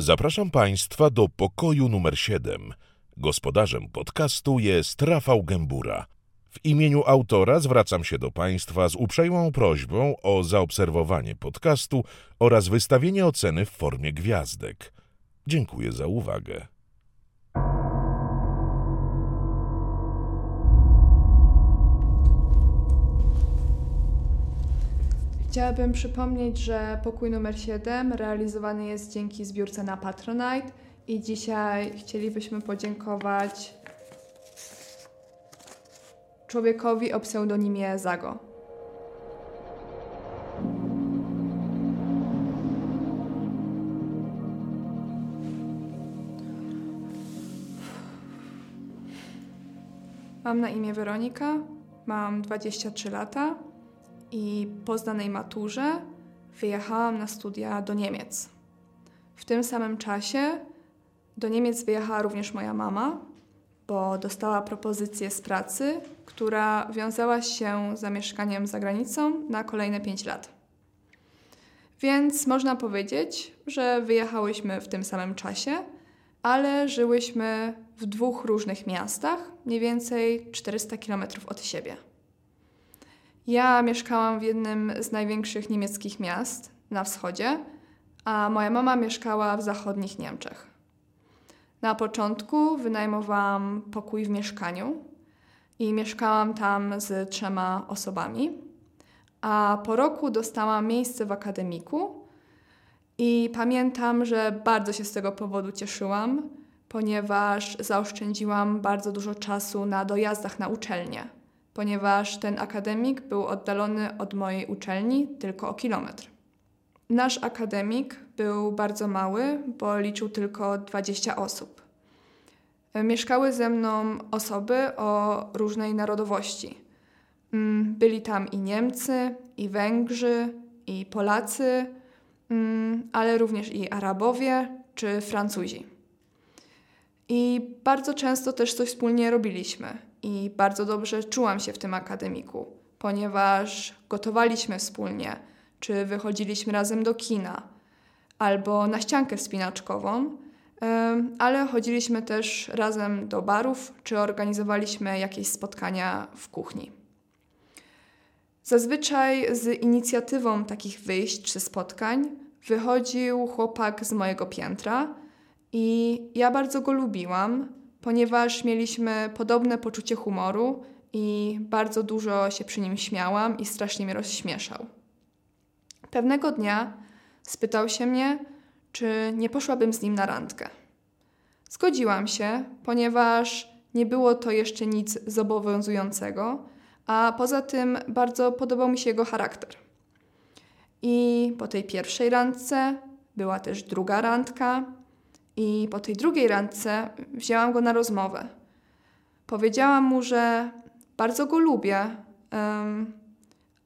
Zapraszam Państwa do pokoju numer 7. Gospodarzem podcastu jest Rafał Gębura. W imieniu autora zwracam się do Państwa z uprzejmą prośbą o zaobserwowanie podcastu oraz wystawienie oceny w formie gwiazdek. Dziękuję za uwagę. Chciałabym przypomnieć, że pokój numer 7 realizowany jest dzięki zbiórce na Patronite i dzisiaj chcielibyśmy podziękować człowiekowi o pseudonimie Zago. Mam na imię Weronika, mam 23 lata i po zdanej maturze wyjechałam na studia do Niemiec. W tym samym czasie do Niemiec wyjechała również moja mama, bo dostała propozycję z pracy, która wiązała się z zamieszkaniem za granicą na kolejne 5 lat. Więc można powiedzieć, że wyjechałyśmy w tym samym czasie, ale żyłyśmy w dwóch różnych miastach, mniej więcej 400 km od siebie. Ja mieszkałam w jednym z największych niemieckich miast na wschodzie, a moja mama mieszkała w zachodnich Niemczech. Na początku wynajmowałam pokój w mieszkaniu i mieszkałam tam z trzema osobami, a po roku dostałam miejsce w akademiku i pamiętam, że bardzo się z tego powodu cieszyłam, ponieważ zaoszczędziłam bardzo dużo czasu na dojazdach na uczelnię ponieważ ten akademik był oddalony od mojej uczelni tylko o kilometr. Nasz akademik był bardzo mały, bo liczył tylko 20 osób. Mieszkały ze mną osoby o różnej narodowości. Mm, byli tam i Niemcy, i Węgrzy, i Polacy, mm, ale również i Arabowie czy Francuzi. I bardzo często też coś wspólnie robiliśmy i bardzo dobrze czułam się w tym akademiku, ponieważ gotowaliśmy wspólnie, czy wychodziliśmy razem do kina, albo na ściankę wspinaczkową, ale chodziliśmy też razem do barów, czy organizowaliśmy jakieś spotkania w kuchni. Zazwyczaj z inicjatywą takich wyjść czy spotkań wychodził chłopak z mojego piętra i ja bardzo go lubiłam, ponieważ mieliśmy podobne poczucie humoru i bardzo dużo się przy nim śmiałam i strasznie mnie rozśmieszał. Pewnego dnia spytał się mnie, czy nie poszłabym z nim na randkę. Zgodziłam się, ponieważ nie było to jeszcze nic zobowiązującego, a poza tym bardzo podobał mi się jego charakter. I po tej pierwszej randce była też druga randka, i po tej drugiej randce wzięłam go na rozmowę. Powiedziałam mu, że bardzo go lubię, um,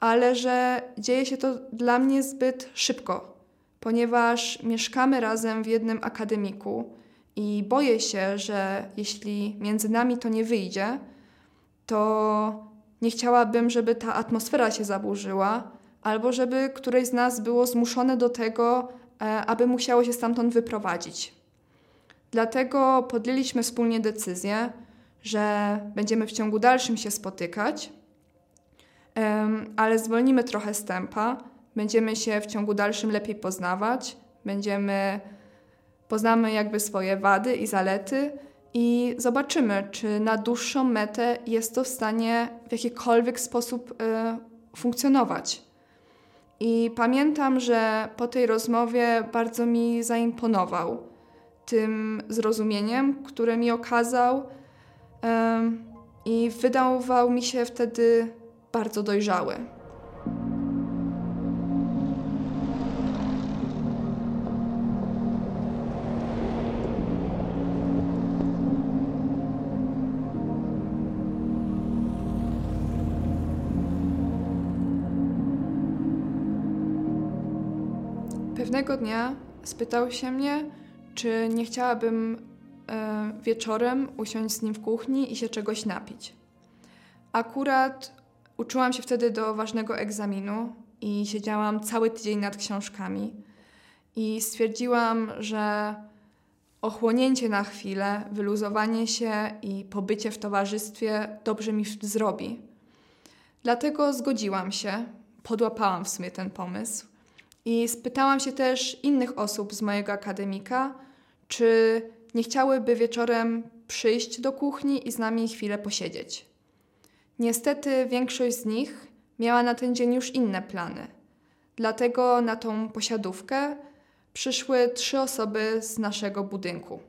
ale że dzieje się to dla mnie zbyt szybko, ponieważ mieszkamy razem w jednym akademiku i boję się, że jeśli między nami to nie wyjdzie, to nie chciałabym, żeby ta atmosfera się zaburzyła, albo żeby któreś z nas było zmuszone do tego, e, aby musiało się stamtąd wyprowadzić. Dlatego podjęliśmy wspólnie decyzję, że będziemy w ciągu dalszym się spotykać, ale zwolnimy trochę z tempa, będziemy się w ciągu dalszym lepiej poznawać, będziemy poznamy jakby swoje wady i zalety i zobaczymy, czy na dłuższą metę jest to w stanie w jakikolwiek sposób y, funkcjonować. I pamiętam, że po tej rozmowie bardzo mi zaimponował tym zrozumieniem, które mi okazał i wydawał mi się wtedy bardzo dojrzały. Pewnego dnia spytał się mnie, czy nie chciałabym e, wieczorem usiąść z nim w kuchni i się czegoś napić. Akurat uczyłam się wtedy do ważnego egzaminu i siedziałam cały tydzień nad książkami. i stwierdziłam, że ochłonięcie na chwilę, wyluzowanie się i pobycie w towarzystwie dobrze mi zrobi. Dlatego zgodziłam się, podłapałam w sumie ten pomysł i spytałam się też innych osób z mojego akademika, czy nie chciałyby wieczorem przyjść do kuchni i z nami chwilę posiedzieć. Niestety większość z nich miała na ten dzień już inne plany. Dlatego na tą posiadówkę przyszły trzy osoby z naszego budynku.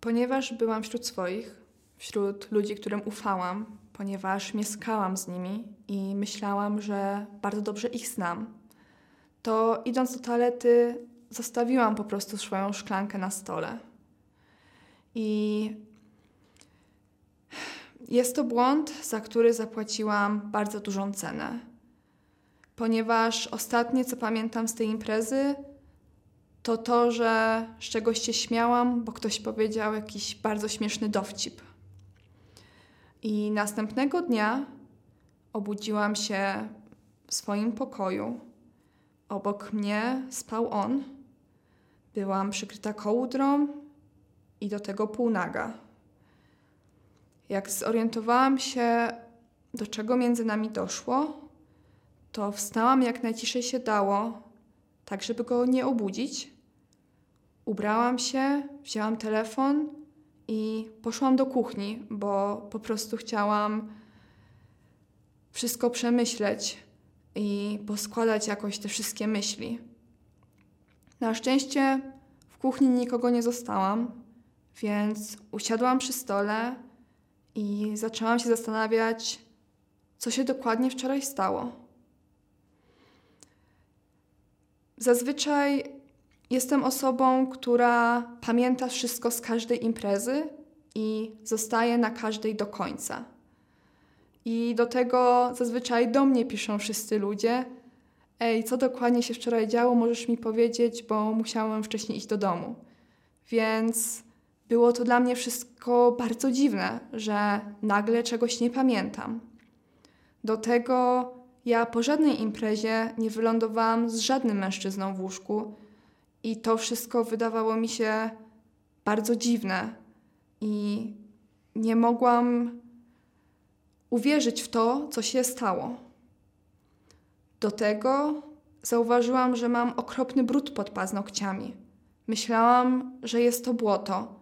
Ponieważ byłam wśród swoich, wśród ludzi, którym ufałam, ponieważ mieszkałam z nimi i myślałam, że bardzo dobrze ich znam, to idąc do toalety, zostawiłam po prostu swoją szklankę na stole. I jest to błąd, za który zapłaciłam bardzo dużą cenę. Ponieważ ostatnie, co pamiętam z tej imprezy, to to, że z czegoś się śmiałam, bo ktoś powiedział jakiś bardzo śmieszny dowcip. I następnego dnia obudziłam się w swoim pokoju. Obok mnie spał on. Byłam przykryta kołdrą i do tego półnaga. Jak zorientowałam się, do czego między nami doszło, to wstałam jak najciszej się dało, tak żeby go nie obudzić. Ubrałam się, wzięłam telefon i poszłam do kuchni, bo po prostu chciałam wszystko przemyśleć i poskładać jakoś te wszystkie myśli. Na szczęście w kuchni nikogo nie zostałam, więc usiadłam przy stole i zaczęłam się zastanawiać, co się dokładnie wczoraj stało. Zazwyczaj jestem osobą, która pamięta wszystko z każdej imprezy i zostaje na każdej do końca. I do tego zazwyczaj do mnie piszą wszyscy ludzie. Ej, co dokładnie się wczoraj działo, możesz mi powiedzieć, bo musiałem wcześniej iść do domu. Więc było to dla mnie wszystko bardzo dziwne, że nagle czegoś nie pamiętam. Do tego ja po żadnej imprezie nie wylądowałam z żadnym mężczyzną w łóżku i to wszystko wydawało mi się bardzo dziwne i nie mogłam uwierzyć w to, co się stało. Do tego zauważyłam, że mam okropny brud pod paznokciami. Myślałam, że jest to błoto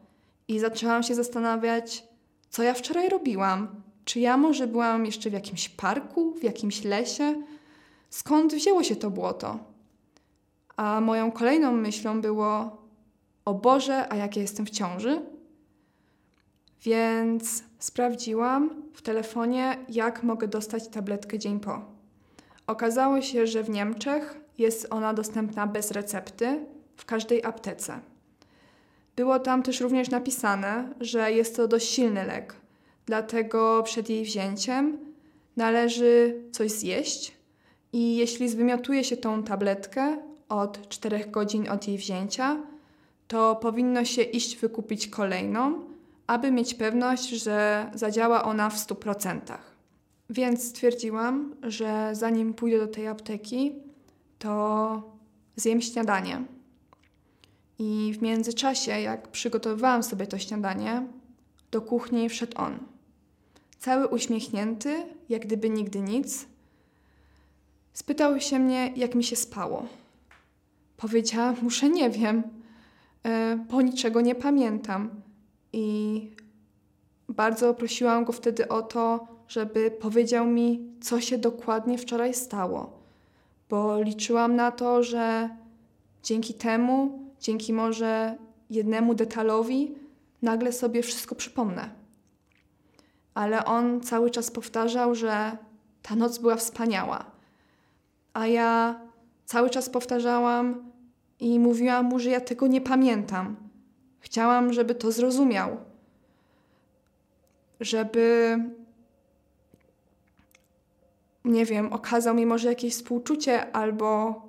i zaczęłam się zastanawiać, co ja wczoraj robiłam. Czy ja może byłam jeszcze w jakimś parku, w jakimś lesie? Skąd wzięło się to błoto? A moją kolejną myślą było: O Boże, a jak ja jestem w ciąży? Więc sprawdziłam w telefonie, jak mogę dostać tabletkę dzień po. Okazało się, że w Niemczech jest ona dostępna bez recepty w każdej aptece. Było tam też również napisane, że jest to dość silny lek, dlatego przed jej wzięciem należy coś zjeść i jeśli zwymiotuje się tą tabletkę od 4 godzin od jej wzięcia, to powinno się iść wykupić kolejną, aby mieć pewność, że zadziała ona w 100%. Więc stwierdziłam, że zanim pójdę do tej apteki, to zjem śniadanie. I w międzyczasie, jak przygotowywałam sobie to śniadanie, do kuchni wszedł on. Cały uśmiechnięty, jak gdyby nigdy nic. Spytał się mnie, jak mi się spało. Powiedziałam mu, że nie wiem, e, po niczego nie pamiętam. I bardzo prosiłam go wtedy o to, żeby powiedział mi, co się dokładnie wczoraj stało, bo liczyłam na to, że dzięki temu dzięki może jednemu detalowi nagle sobie wszystko przypomnę. Ale on cały czas powtarzał, że ta noc była wspaniała. A ja cały czas powtarzałam i mówiłam mu, że ja tego nie pamiętam. Chciałam, żeby to zrozumiał. Żeby, nie wiem, okazał mi może jakieś współczucie albo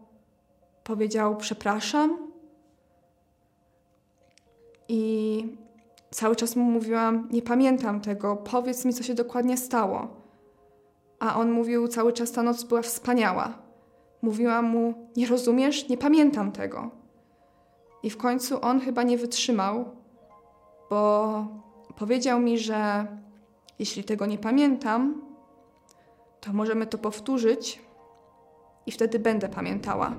powiedział przepraszam i cały czas mu mówiłam: Nie pamiętam tego, powiedz mi, co się dokładnie stało. A on mówił cały czas: Ta noc była wspaniała. Mówiłam mu: Nie rozumiesz, nie pamiętam tego. I w końcu on chyba nie wytrzymał, bo powiedział mi, że jeśli tego nie pamiętam, to możemy to powtórzyć i wtedy będę pamiętała.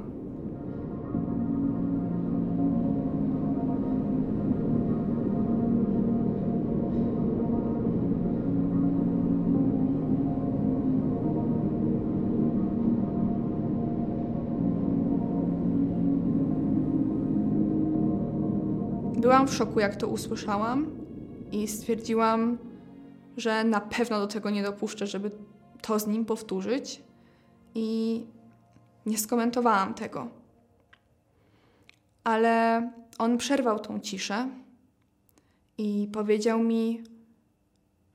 Byłam w szoku, jak to usłyszałam, i stwierdziłam, że na pewno do tego nie dopuszczę, żeby to z nim powtórzyć. I nie skomentowałam tego. Ale on przerwał tą ciszę i powiedział mi,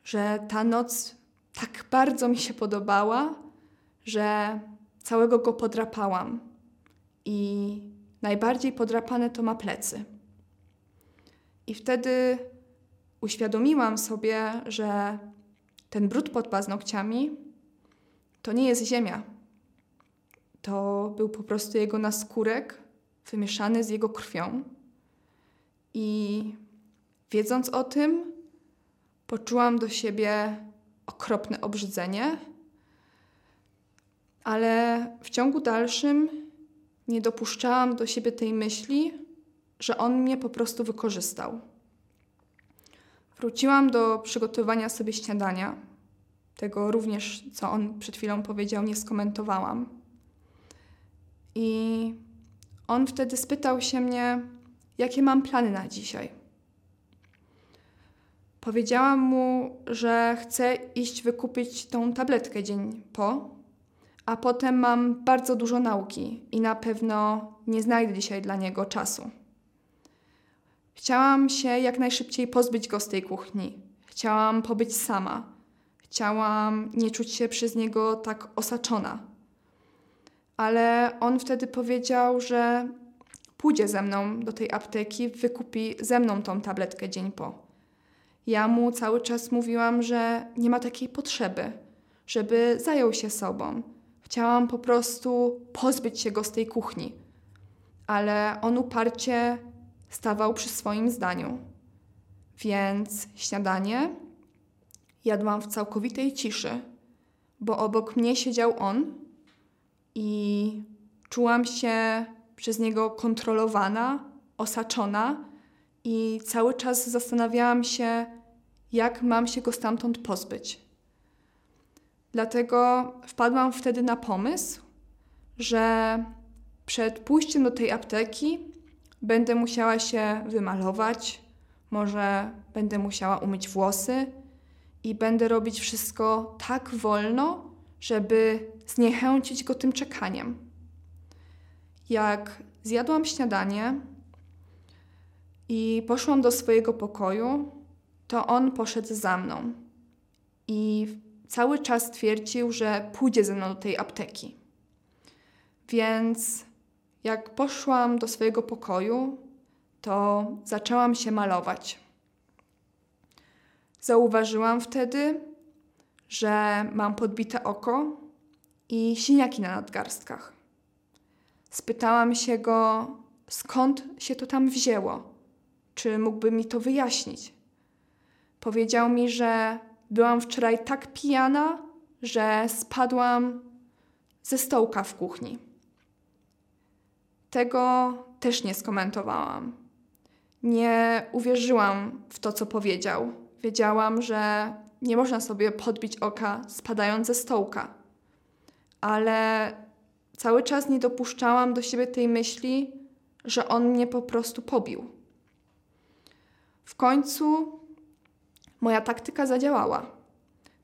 że ta noc tak bardzo mi się podobała, że całego go podrapałam. I najbardziej podrapane to ma plecy. I wtedy uświadomiłam sobie, że ten brud pod paznokciami to nie jest ziemia. To był po prostu jego naskórek wymieszany z jego krwią. I wiedząc o tym, poczułam do siebie okropne obrzydzenie, ale w ciągu dalszym nie dopuszczałam do siebie tej myśli, że on mnie po prostu wykorzystał. Wróciłam do przygotowania sobie śniadania. Tego również, co on przed chwilą powiedział, nie skomentowałam. I on wtedy spytał się mnie, jakie mam plany na dzisiaj. Powiedziałam mu, że chcę iść wykupić tą tabletkę dzień po, a potem mam bardzo dużo nauki i na pewno nie znajdę dzisiaj dla niego czasu. Chciałam się jak najszybciej pozbyć go z tej kuchni. Chciałam pobyć sama. Chciałam nie czuć się przez niego tak osaczona. Ale on wtedy powiedział, że pójdzie ze mną do tej apteki, wykupi ze mną tą tabletkę dzień po. Ja mu cały czas mówiłam, że nie ma takiej potrzeby, żeby zajął się sobą. Chciałam po prostu pozbyć się go z tej kuchni. Ale on uparcie stawał przy swoim zdaniu. Więc śniadanie jadłam w całkowitej ciszy, bo obok mnie siedział on i czułam się przez niego kontrolowana, osaczona i cały czas zastanawiałam się, jak mam się go stamtąd pozbyć. Dlatego wpadłam wtedy na pomysł, że przed pójściem do tej apteki Będę musiała się wymalować, może będę musiała umyć włosy i będę robić wszystko tak wolno, żeby zniechęcić go tym czekaniem. Jak zjadłam śniadanie i poszłam do swojego pokoju, to on poszedł za mną i cały czas twierdził, że pójdzie ze mną do tej apteki. Więc jak poszłam do swojego pokoju, to zaczęłam się malować. Zauważyłam wtedy, że mam podbite oko i siniaki na nadgarstkach. Spytałam się go, skąd się to tam wzięło, czy mógłby mi to wyjaśnić. Powiedział mi, że byłam wczoraj tak pijana, że spadłam ze stołka w kuchni. Tego też nie skomentowałam. Nie uwierzyłam w to, co powiedział. Wiedziałam, że nie można sobie podbić oka spadając ze stołka. Ale cały czas nie dopuszczałam do siebie tej myśli, że on mnie po prostu pobił. W końcu moja taktyka zadziałała,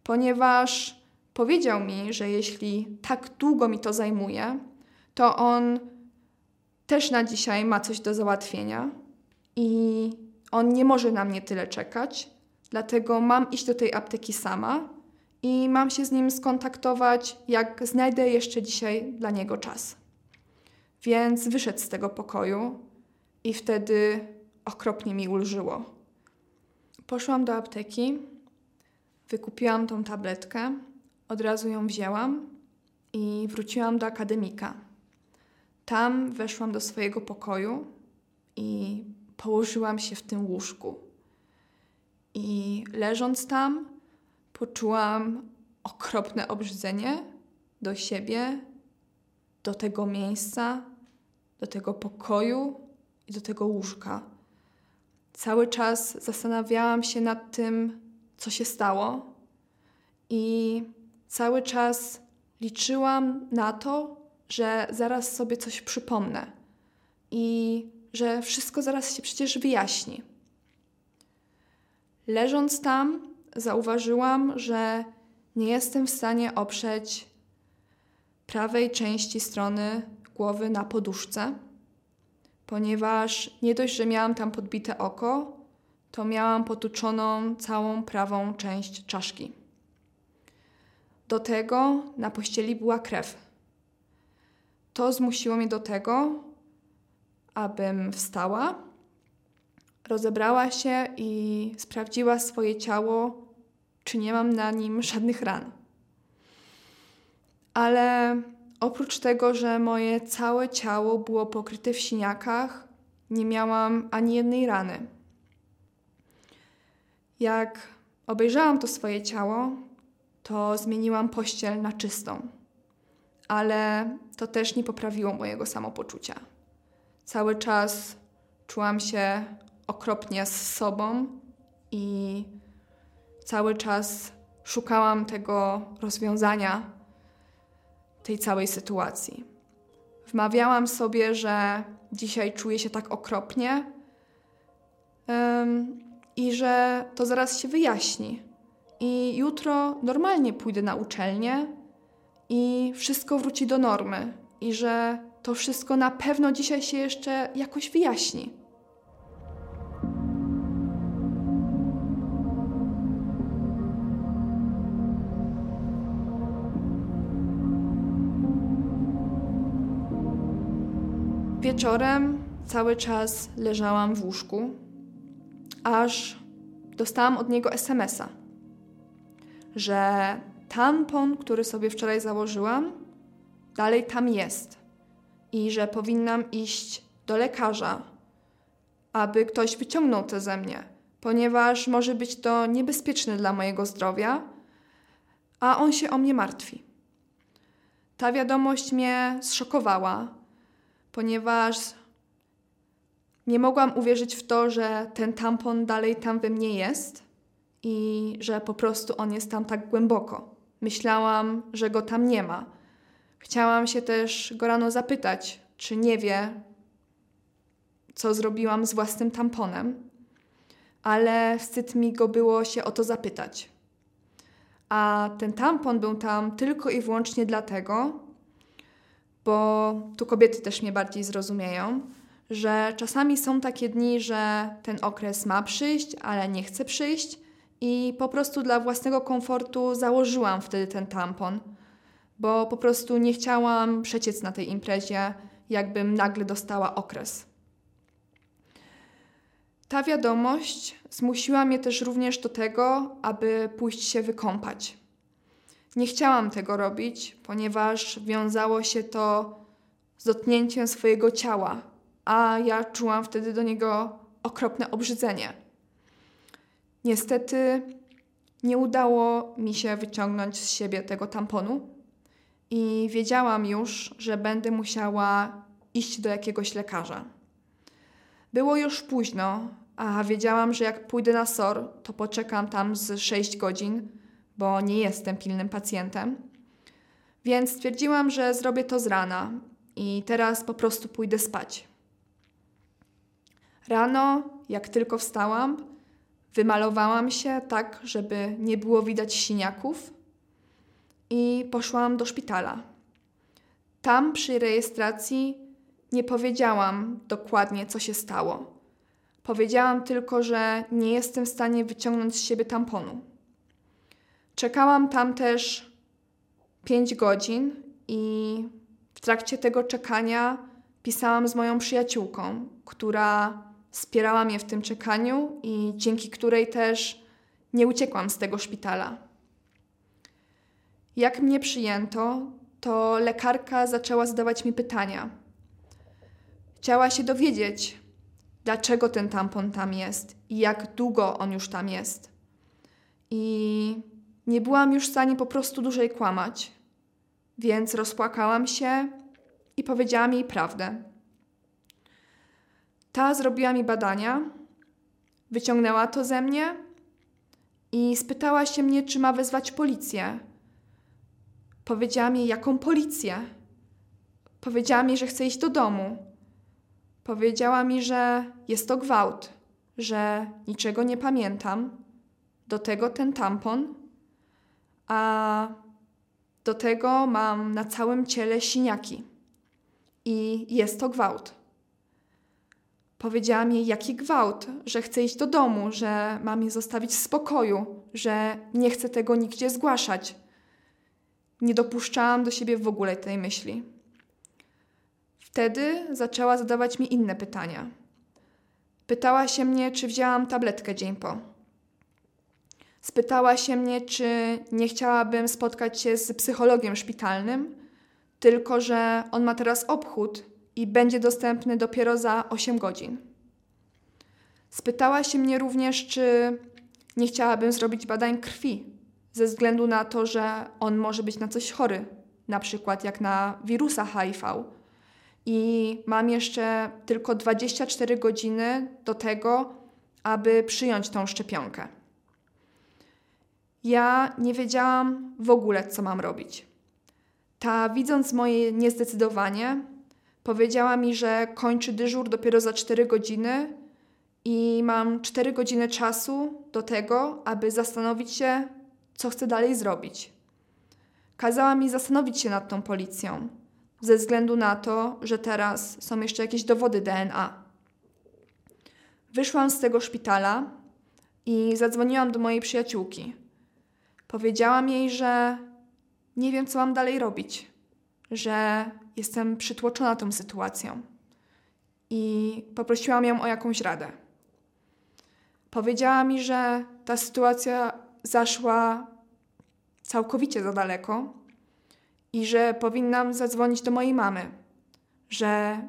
ponieważ powiedział mi, że jeśli tak długo mi to zajmuje, to on też na dzisiaj ma coś do załatwienia i on nie może na mnie tyle czekać, dlatego mam iść do tej apteki sama i mam się z nim skontaktować, jak znajdę jeszcze dzisiaj dla niego czas. Więc wyszedł z tego pokoju i wtedy okropnie mi ulżyło. Poszłam do apteki, wykupiłam tą tabletkę, od razu ją wzięłam i wróciłam do akademika Tam weszłam do swojego pokoju i położyłam się w tym łóżku. I leżąc tam, poczułam okropne obrzydzenie do siebie, do tego miejsca, do tego pokoju i do tego łóżka. Cały czas zastanawiałam się nad tym, co się stało, i cały czas liczyłam na to, że zaraz sobie coś przypomnę i że wszystko zaraz się przecież wyjaśni. Leżąc tam, zauważyłam, że nie jestem w stanie oprzeć prawej części strony głowy na poduszce, ponieważ nie dość, że miałam tam podbite oko, to miałam potuczoną całą prawą część czaszki. Do tego na pościeli była krew. To zmusiło mnie do tego, abym wstała, rozebrała się i sprawdziła swoje ciało, czy nie mam na nim żadnych ran. Ale oprócz tego, że moje całe ciało było pokryte w siniakach, nie miałam ani jednej rany. Jak obejrzałam to swoje ciało, to zmieniłam pościel na czystą. Ale to też nie poprawiło mojego samopoczucia. Cały czas czułam się okropnie z sobą i cały czas szukałam tego rozwiązania tej całej sytuacji. Wmawiałam sobie, że dzisiaj czuję się tak okropnie i że to zaraz się wyjaśni, i jutro normalnie pójdę na uczelnię i wszystko wróci do normy i że to wszystko na pewno dzisiaj się jeszcze jakoś wyjaśni. Wieczorem cały czas leżałam w łóżku, aż dostałam od niego SMS-a że tampon, który sobie wczoraj założyłam, dalej tam jest i że powinnam iść do lekarza, aby ktoś wyciągnął to ze mnie, ponieważ może być to niebezpieczne dla mojego zdrowia, a on się o mnie martwi. Ta wiadomość mnie zszokowała, ponieważ nie mogłam uwierzyć w to, że ten tampon dalej tam we mnie jest i że po prostu on jest tam tak głęboko. Myślałam, że go tam nie ma. Chciałam się też go rano zapytać, czy nie wie, co zrobiłam z własnym tamponem, ale wstyd mi go było się o to zapytać. A ten tampon był tam tylko i wyłącznie dlatego, bo tu kobiety też mnie bardziej zrozumieją, że czasami są takie dni, że ten okres ma przyjść, ale nie chce przyjść i po prostu dla własnego komfortu założyłam wtedy ten tampon, bo po prostu nie chciałam przeciec na tej imprezie, jakbym nagle dostała okres. Ta wiadomość zmusiła mnie też również do tego, aby pójść się wykąpać. Nie chciałam tego robić, ponieważ wiązało się to z dotknięciem swojego ciała, a ja czułam wtedy do niego okropne obrzydzenie. Niestety nie udało mi się wyciągnąć z siebie tego tamponu i wiedziałam już, że będę musiała iść do jakiegoś lekarza. Było już późno, a wiedziałam, że jak pójdę na SOR, to poczekam tam z 6 godzin, bo nie jestem pilnym pacjentem. Więc stwierdziłam, że zrobię to z rana i teraz po prostu pójdę spać. Rano, jak tylko wstałam, Wymalowałam się tak, żeby nie było widać siniaków i poszłam do szpitala. Tam przy rejestracji nie powiedziałam dokładnie, co się stało. Powiedziałam tylko, że nie jestem w stanie wyciągnąć z siebie tamponu. Czekałam tam też 5 godzin i w trakcie tego czekania pisałam z moją przyjaciółką, która wspierała mnie w tym czekaniu i dzięki której też nie uciekłam z tego szpitala. Jak mnie przyjęto, to lekarka zaczęła zadawać mi pytania. Chciała się dowiedzieć, dlaczego ten tampon tam jest i jak długo on już tam jest. I nie byłam już w stanie po prostu dłużej kłamać, więc rozpłakałam się i powiedziałam jej prawdę. Ta zrobiła mi badania, wyciągnęła to ze mnie i spytała się mnie, czy ma wezwać policję. Powiedziałam jej, jaką policję. Powiedziała mi, że chce iść do domu. Powiedziała mi, że jest to gwałt, że niczego nie pamiętam. Do tego ten tampon, a do tego mam na całym ciele siniaki. I jest to gwałt. Powiedziałam jej, jaki gwałt, że chcę iść do domu, że mam je zostawić w spokoju, że nie chcę tego nigdzie zgłaszać. Nie dopuszczałam do siebie w ogóle tej myśli. Wtedy zaczęła zadawać mi inne pytania. Pytała się mnie, czy wzięłam tabletkę dzień po. Spytała się mnie, czy nie chciałabym spotkać się z psychologiem szpitalnym, tylko że on ma teraz obchód i będzie dostępny dopiero za 8 godzin. Spytała się mnie również, czy nie chciałabym zrobić badań krwi, ze względu na to, że on może być na coś chory, na przykład jak na wirusa HIV. I mam jeszcze tylko 24 godziny do tego, aby przyjąć tą szczepionkę. Ja nie wiedziałam w ogóle, co mam robić. Ta, widząc moje niezdecydowanie, powiedziała mi, że kończy dyżur dopiero za 4 godziny i mam 4 godziny czasu do tego, aby zastanowić się, co chcę dalej zrobić. Kazała mi zastanowić się nad tą policją, ze względu na to, że teraz są jeszcze jakieś dowody DNA. Wyszłam z tego szpitala i zadzwoniłam do mojej przyjaciółki. Powiedziałam jej, że nie wiem, co mam dalej robić, że jestem przytłoczona tą sytuacją i poprosiłam ją o jakąś radę. Powiedziała mi, że ta sytuacja zaszła całkowicie za daleko i że powinnam zadzwonić do mojej mamy, że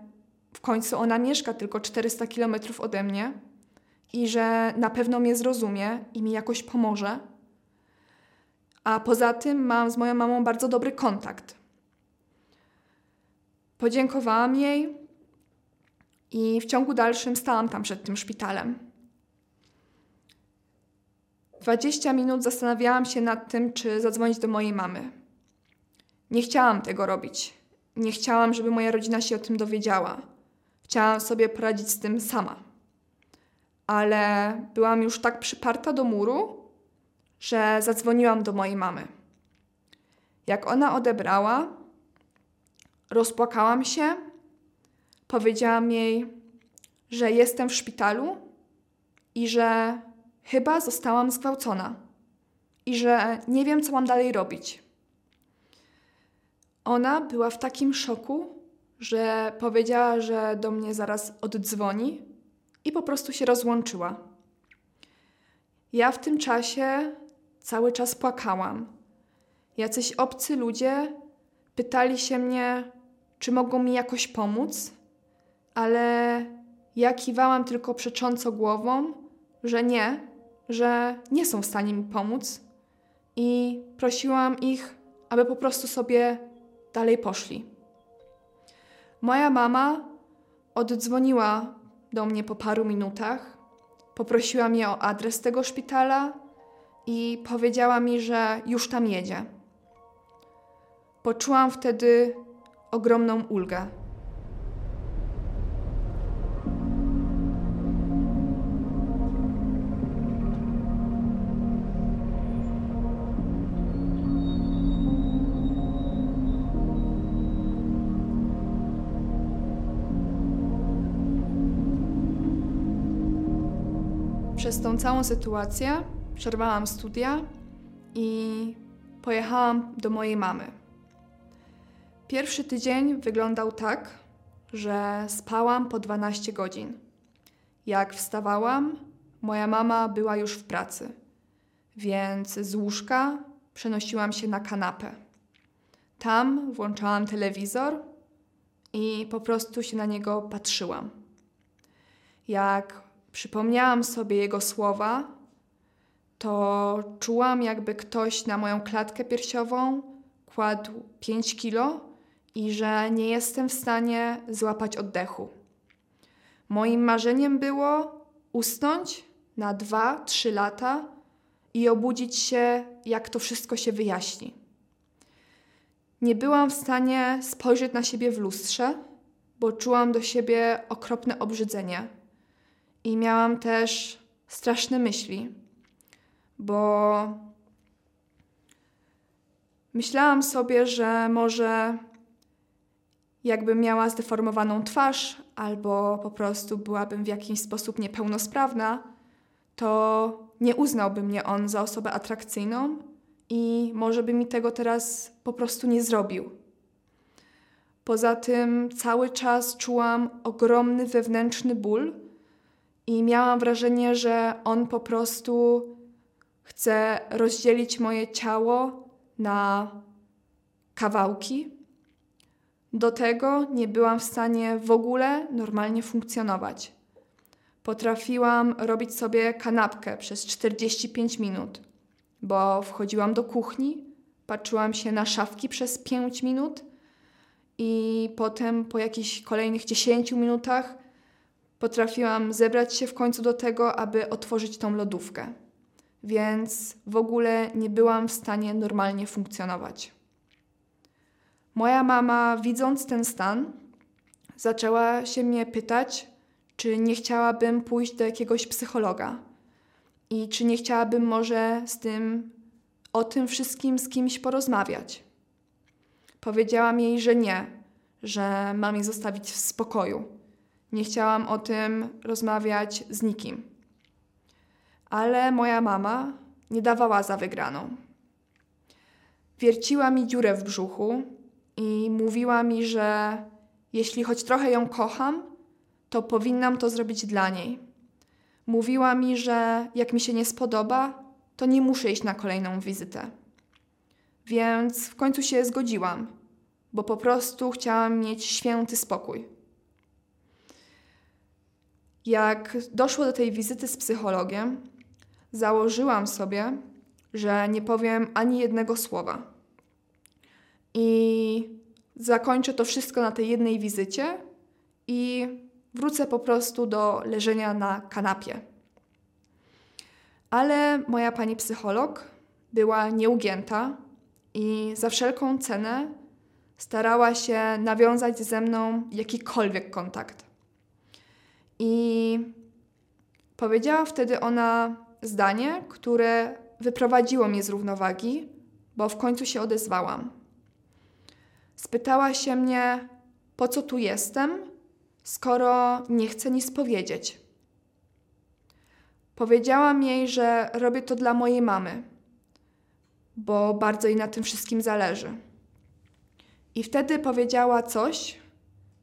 w końcu ona mieszka tylko 400 kilometrów ode mnie i że na pewno mnie zrozumie i mi jakoś pomoże. A poza tym mam z moją mamą bardzo dobry kontakt. Podziękowałam jej i w ciągu dalszym stałam tam przed tym szpitalem. 20 minut zastanawiałam się nad tym, czy zadzwonić do mojej mamy. Nie chciałam tego robić. Nie chciałam, żeby moja rodzina się o tym dowiedziała. Chciałam sobie poradzić z tym sama. Ale byłam już tak przyparta do muru, że zadzwoniłam do mojej mamy. Jak ona odebrała, rozpłakałam się, powiedziałam jej, że jestem w szpitalu i że chyba zostałam zgwałcona i że nie wiem, co mam dalej robić. Ona była w takim szoku, że powiedziała, że do mnie zaraz oddzwoni i po prostu się rozłączyła. Ja w tym czasie cały czas płakałam. Jacyś obcy ludzie pytali się mnie, czy mogą mi jakoś pomóc, ale ja kiwałam tylko przecząco głową, że nie, że nie są w stanie mi pomóc i prosiłam ich, aby po prostu sobie dalej poszli. Moja mama oddzwoniła do mnie po paru minutach, poprosiła mnie o adres tego szpitala i powiedziała mi, że już tam jedzie. Poczułam wtedy ogromną ulgę. Przez tą całą sytuację przerwałam studia i pojechałam do mojej mamy. Pierwszy tydzień wyglądał tak, że spałam po 12 godzin. Jak wstawałam, moja mama była już w pracy, więc z łóżka przenosiłam się na kanapę. Tam włączałam telewizor i po prostu się na niego patrzyłam. Jak przypomniałam sobie jego słowa, to czułam, jakby ktoś na moją klatkę piersiową kładł 5 kilo i że nie jestem w stanie złapać oddechu. Moim marzeniem było usnąć na 2-3 lata i obudzić się, jak to wszystko się wyjaśni. Nie byłam w stanie spojrzeć na siebie w lustrze, bo czułam do siebie okropne obrzydzenie. I miałam też straszne myśli, bo myślałam sobie, że może jakbym miała zdeformowaną twarz albo po prostu byłabym w jakiś sposób niepełnosprawna, to nie uznałby mnie on za osobę atrakcyjną i może by mi tego teraz po prostu nie zrobił. Poza tym cały czas czułam ogromny wewnętrzny ból i miałam wrażenie, że on po prostu chce rozdzielić moje ciało na kawałki. Do tego nie byłam w stanie w ogóle normalnie funkcjonować. Potrafiłam robić sobie kanapkę przez 45 minut bo wchodziłam do kuchni, patrzyłam się na szafki przez 5 minut i potem po jakichś kolejnych 10 minutach potrafiłam zebrać się w końcu do tego, aby otworzyć tą lodówkę. Więc w ogóle nie byłam w stanie normalnie funkcjonować. Moja mama, widząc ten stan, zaczęła się mnie pytać, czy nie chciałabym pójść do jakiegoś psychologa i czy nie chciałabym może z tym, o tym wszystkim z kimś porozmawiać? Powiedziałam jej, że nie, że mam jej zostawić w spokoju. Nie chciałam o tym rozmawiać z nikim. Ale moja mama nie dawała za wygraną. Wierciła mi dziurę w brzuchu i mówiła mi, że jeśli choć trochę ją kocham, to powinnam to zrobić dla niej Mówiła mi, że jak mi się nie spodoba, to nie muszę iść na kolejną wizytę. Więc w końcu się zgodziłam, bo po prostu chciałam mieć święty spokój. Jak doszło do tej wizyty z psychologiem, założyłam sobie, że nie powiem ani jednego słowa. I zakończę to wszystko na tej jednej wizycie i wrócę po prostu do leżenia na kanapie. Ale moja pani psycholog była nieugięta i za wszelką cenę starała się nawiązać ze mną jakikolwiek kontakt. I powiedziała wtedy ona zdanie, które wyprowadziło mnie z równowagi, bo w końcu się odezwałam. Spytała się mnie, po co tu jestem skoro nie chce nic powiedzieć. Powiedziałam jej, że robię to dla mojej mamy, bo bardzo jej na tym wszystkim zależy. I wtedy powiedziała coś,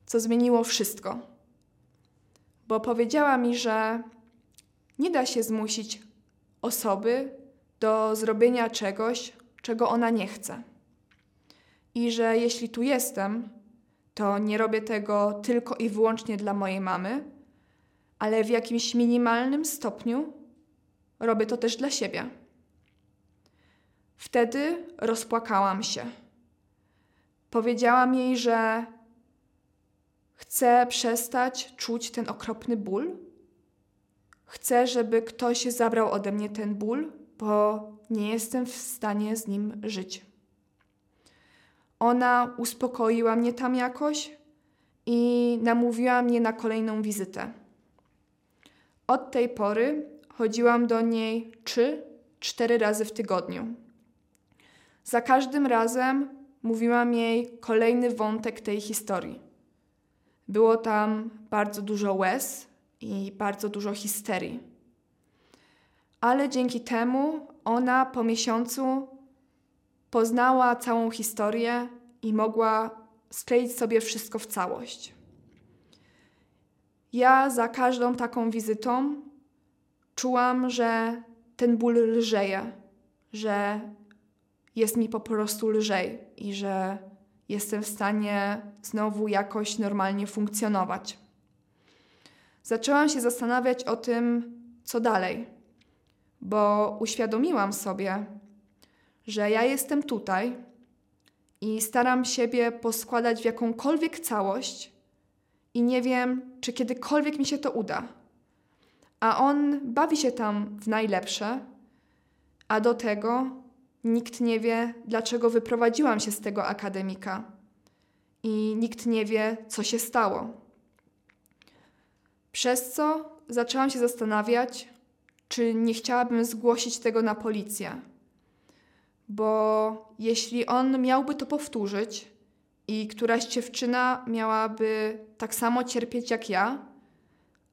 co zmieniło wszystko. Bo powiedziała mi, że nie da się zmusić osoby do zrobienia czegoś, czego ona nie chce. I że jeśli tu jestem, to nie robię tego tylko i wyłącznie dla mojej mamy, ale w jakimś minimalnym stopniu robię to też dla siebie. Wtedy rozpłakałam się. Powiedziałam jej, że chcę przestać czuć ten okropny ból. Chcę, żeby ktoś zabrał ode mnie ten ból, bo nie jestem w stanie z nim żyć. Ona uspokoiła mnie tam jakoś i namówiła mnie na kolejną wizytę. Od tej pory chodziłam do niej trzy, cztery razy w tygodniu. Za każdym razem mówiłam jej kolejny wątek tej historii. Było tam bardzo dużo łez i bardzo dużo histerii. Ale dzięki temu ona po miesiącu poznała całą historię i mogła skleić sobie wszystko w całość. Ja za każdą taką wizytą czułam, że ten ból lżeje, że jest mi po prostu lżej i że jestem w stanie znowu jakoś normalnie funkcjonować. Zaczęłam się zastanawiać o tym, co dalej, bo uświadomiłam sobie, że ja jestem tutaj i staram siebie poskładać w jakąkolwiek całość i nie wiem, czy kiedykolwiek mi się to uda. A on bawi się tam w najlepsze, a do tego nikt nie wie, dlaczego wyprowadziłam się z tego akademika. I nikt nie wie, co się stało. Przez co zaczęłam się zastanawiać, czy nie chciałabym zgłosić tego na policję. Bo jeśli on miałby to powtórzyć i któraś dziewczyna miałaby tak samo cierpieć jak ja,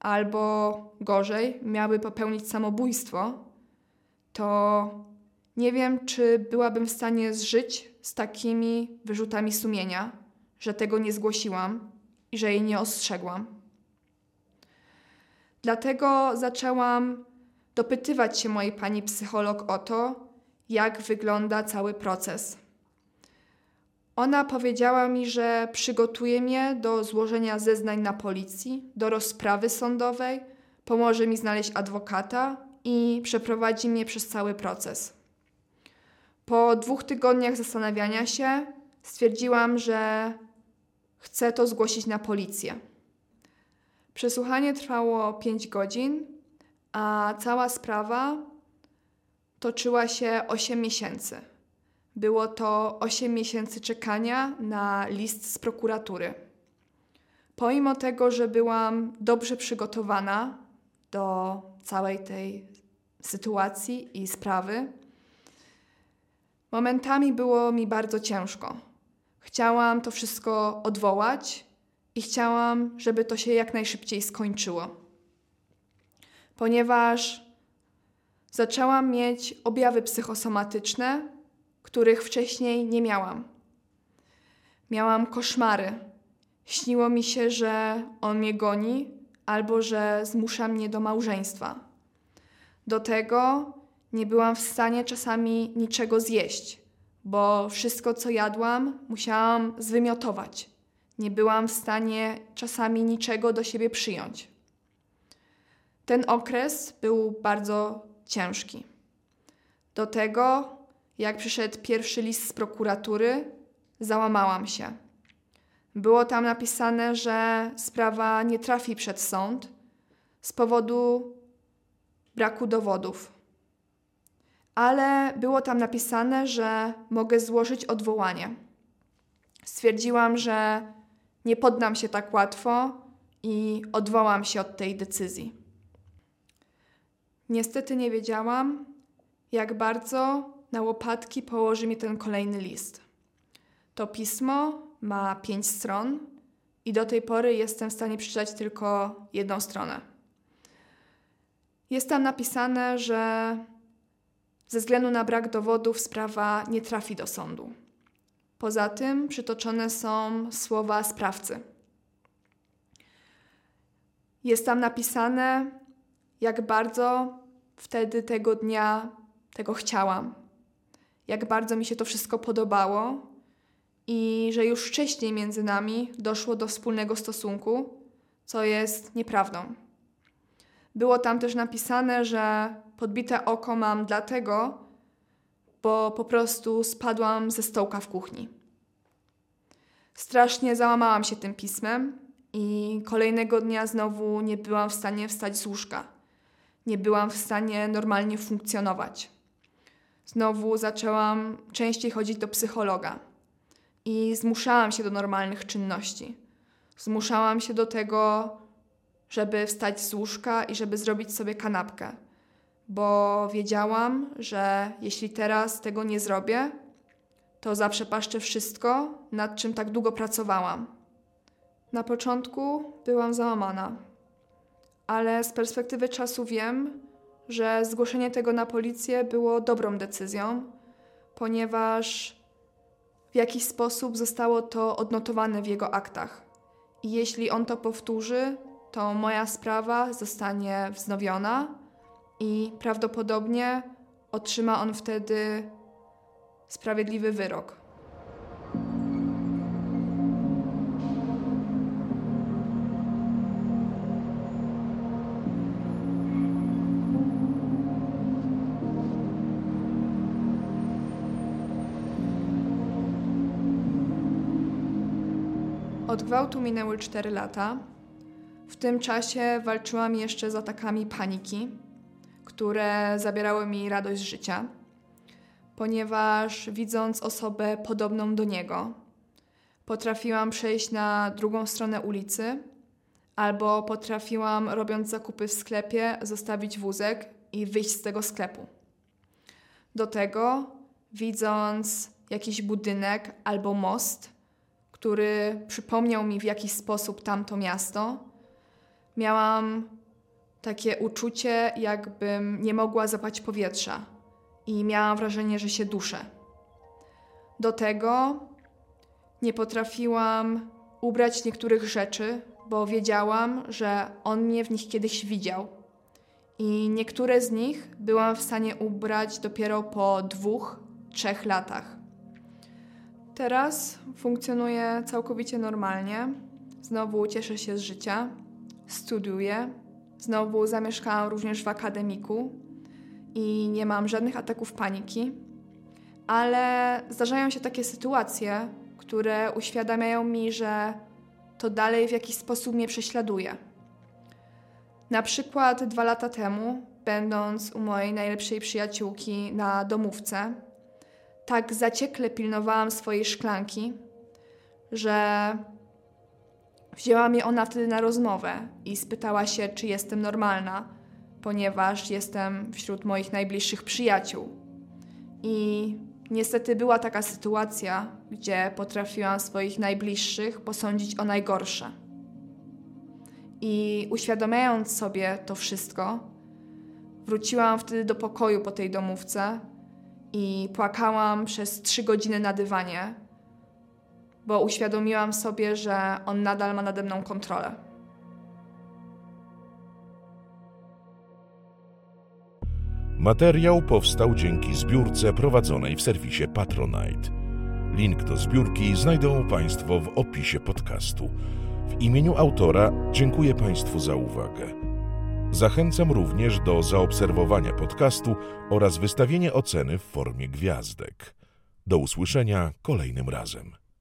albo gorzej, miałaby popełnić samobójstwo, to nie wiem, czy byłabym w stanie zżyć z takimi wyrzutami sumienia, że tego nie zgłosiłam i że jej nie ostrzegłam. Dlatego zaczęłam dopytywać się mojej pani psycholog o to, jak wygląda cały proces. Ona powiedziała mi, że przygotuje mnie do złożenia zeznań na policji, do rozprawy sądowej, pomoże mi znaleźć adwokata i przeprowadzi mnie przez cały proces. Po dwóch tygodniach zastanawiania się, stwierdziłam, że chcę to zgłosić na policję. Przesłuchanie trwało 5 godzin, a cała sprawa toczyła się 8 miesięcy. Było to 8 miesięcy czekania na list z prokuratury. Pomimo tego, że byłam dobrze przygotowana do całej tej sytuacji i sprawy, momentami było mi bardzo ciężko. Chciałam to wszystko odwołać i chciałam, żeby to się jak najszybciej skończyło. Ponieważ zaczęłam mieć objawy psychosomatyczne, których wcześniej nie miałam. Miałam koszmary. Śniło mi się, że on mnie goni albo że zmusza mnie do małżeństwa. Do tego nie byłam w stanie czasami niczego zjeść, bo wszystko, co jadłam, musiałam zwymiotować. Nie byłam w stanie czasami niczego do siebie przyjąć. Ten okres był bardzo ciężki. Do tego jak przyszedł pierwszy list z prokuratury, załamałam się. Było tam napisane, że sprawa nie trafi przed sąd z powodu braku dowodów. Ale było tam napisane, że mogę złożyć odwołanie. Stwierdziłam, że nie poddam się tak łatwo i odwołam się od tej decyzji. Niestety nie wiedziałam, jak bardzo na łopatki położy mi ten kolejny list. To pismo ma pięć stron i do tej pory jestem w stanie przeczytać tylko jedną stronę. Jest tam napisane, że ze względu na brak dowodów sprawa nie trafi do sądu. Poza tym przytoczone są słowa sprawcy. Jest tam napisane, jak bardzo wtedy tego dnia tego chciałam, jak bardzo mi się to wszystko podobało i że już wcześniej między nami doszło do wspólnego stosunku, co jest nieprawdą. Było tam też napisane, że podbite oko mam dlatego, bo po prostu spadłam ze stołka w kuchni. Strasznie załamałam się tym pismem i kolejnego dnia znowu nie byłam w stanie wstać z łóżka. Nie byłam w stanie normalnie funkcjonować. Znowu zaczęłam częściej chodzić do psychologa i zmuszałam się do normalnych czynności. Zmuszałam się do tego, żeby wstać z łóżka i żeby zrobić sobie kanapkę, bo wiedziałam, że jeśli teraz tego nie zrobię, to zaprzepaszczę wszystko, nad czym tak długo pracowałam. Na początku byłam załamana, ale z perspektywy czasu wiem, że zgłoszenie tego na policję było dobrą decyzją, ponieważ w jakiś sposób zostało to odnotowane w jego aktach. I jeśli on to powtórzy, to moja sprawa zostanie wznowiona i prawdopodobnie otrzyma on wtedy sprawiedliwy wyrok. Od gwałtu minęły 4 lata. W tym czasie walczyłam jeszcze z atakami paniki, które zabierały mi radość życia, ponieważ widząc osobę podobną do niego, potrafiłam przejść na drugą stronę ulicy, albo potrafiłam, robiąc zakupy w sklepie, zostawić wózek i wyjść z tego sklepu. Do tego, widząc jakiś budynek albo most, który przypomniał mi w jakiś sposób tamto miasto, miałam takie uczucie, jakbym nie mogła zapać powietrza i miałam wrażenie, że się duszę. Do tego nie potrafiłam ubrać niektórych rzeczy, bo wiedziałam, że on mnie w nich kiedyś widział. I niektóre z nich byłam w stanie ubrać dopiero po dwóch, trzech latach. Teraz funkcjonuję całkowicie normalnie. Znowu cieszę się z życia, studiuję, znowu zamieszkałam również w akademiku i nie mam żadnych ataków paniki, ale zdarzają się takie sytuacje, które uświadamiają mi, że to dalej w jakiś sposób mnie prześladuje. Na przykład dwa lata temu, będąc u mojej najlepszej przyjaciółki na domówce, tak zaciekle pilnowałam swojej szklanki, że wzięła mnie ona wtedy na rozmowę i spytała się, czy jestem normalna, ponieważ jestem wśród moich najbliższych przyjaciół. I niestety była taka sytuacja, gdzie potrafiłam swoich najbliższych posądzić o najgorsze. I uświadamiając sobie to wszystko, wróciłam wtedy do pokoju po tej domówce i płakałam przez trzy godziny na dywanie, bo uświadomiłam sobie, że on nadal ma nade mną kontrolę. Materiał powstał dzięki zbiórce prowadzonej w serwisie Patronite. Link do zbiórki znajdą Państwo w opisie podcastu. W imieniu autora dziękuję Państwu za uwagę. Zachęcam również do zaobserwowania podcastu oraz wystawienia oceny w formie gwiazdek. Do usłyszenia kolejnym razem.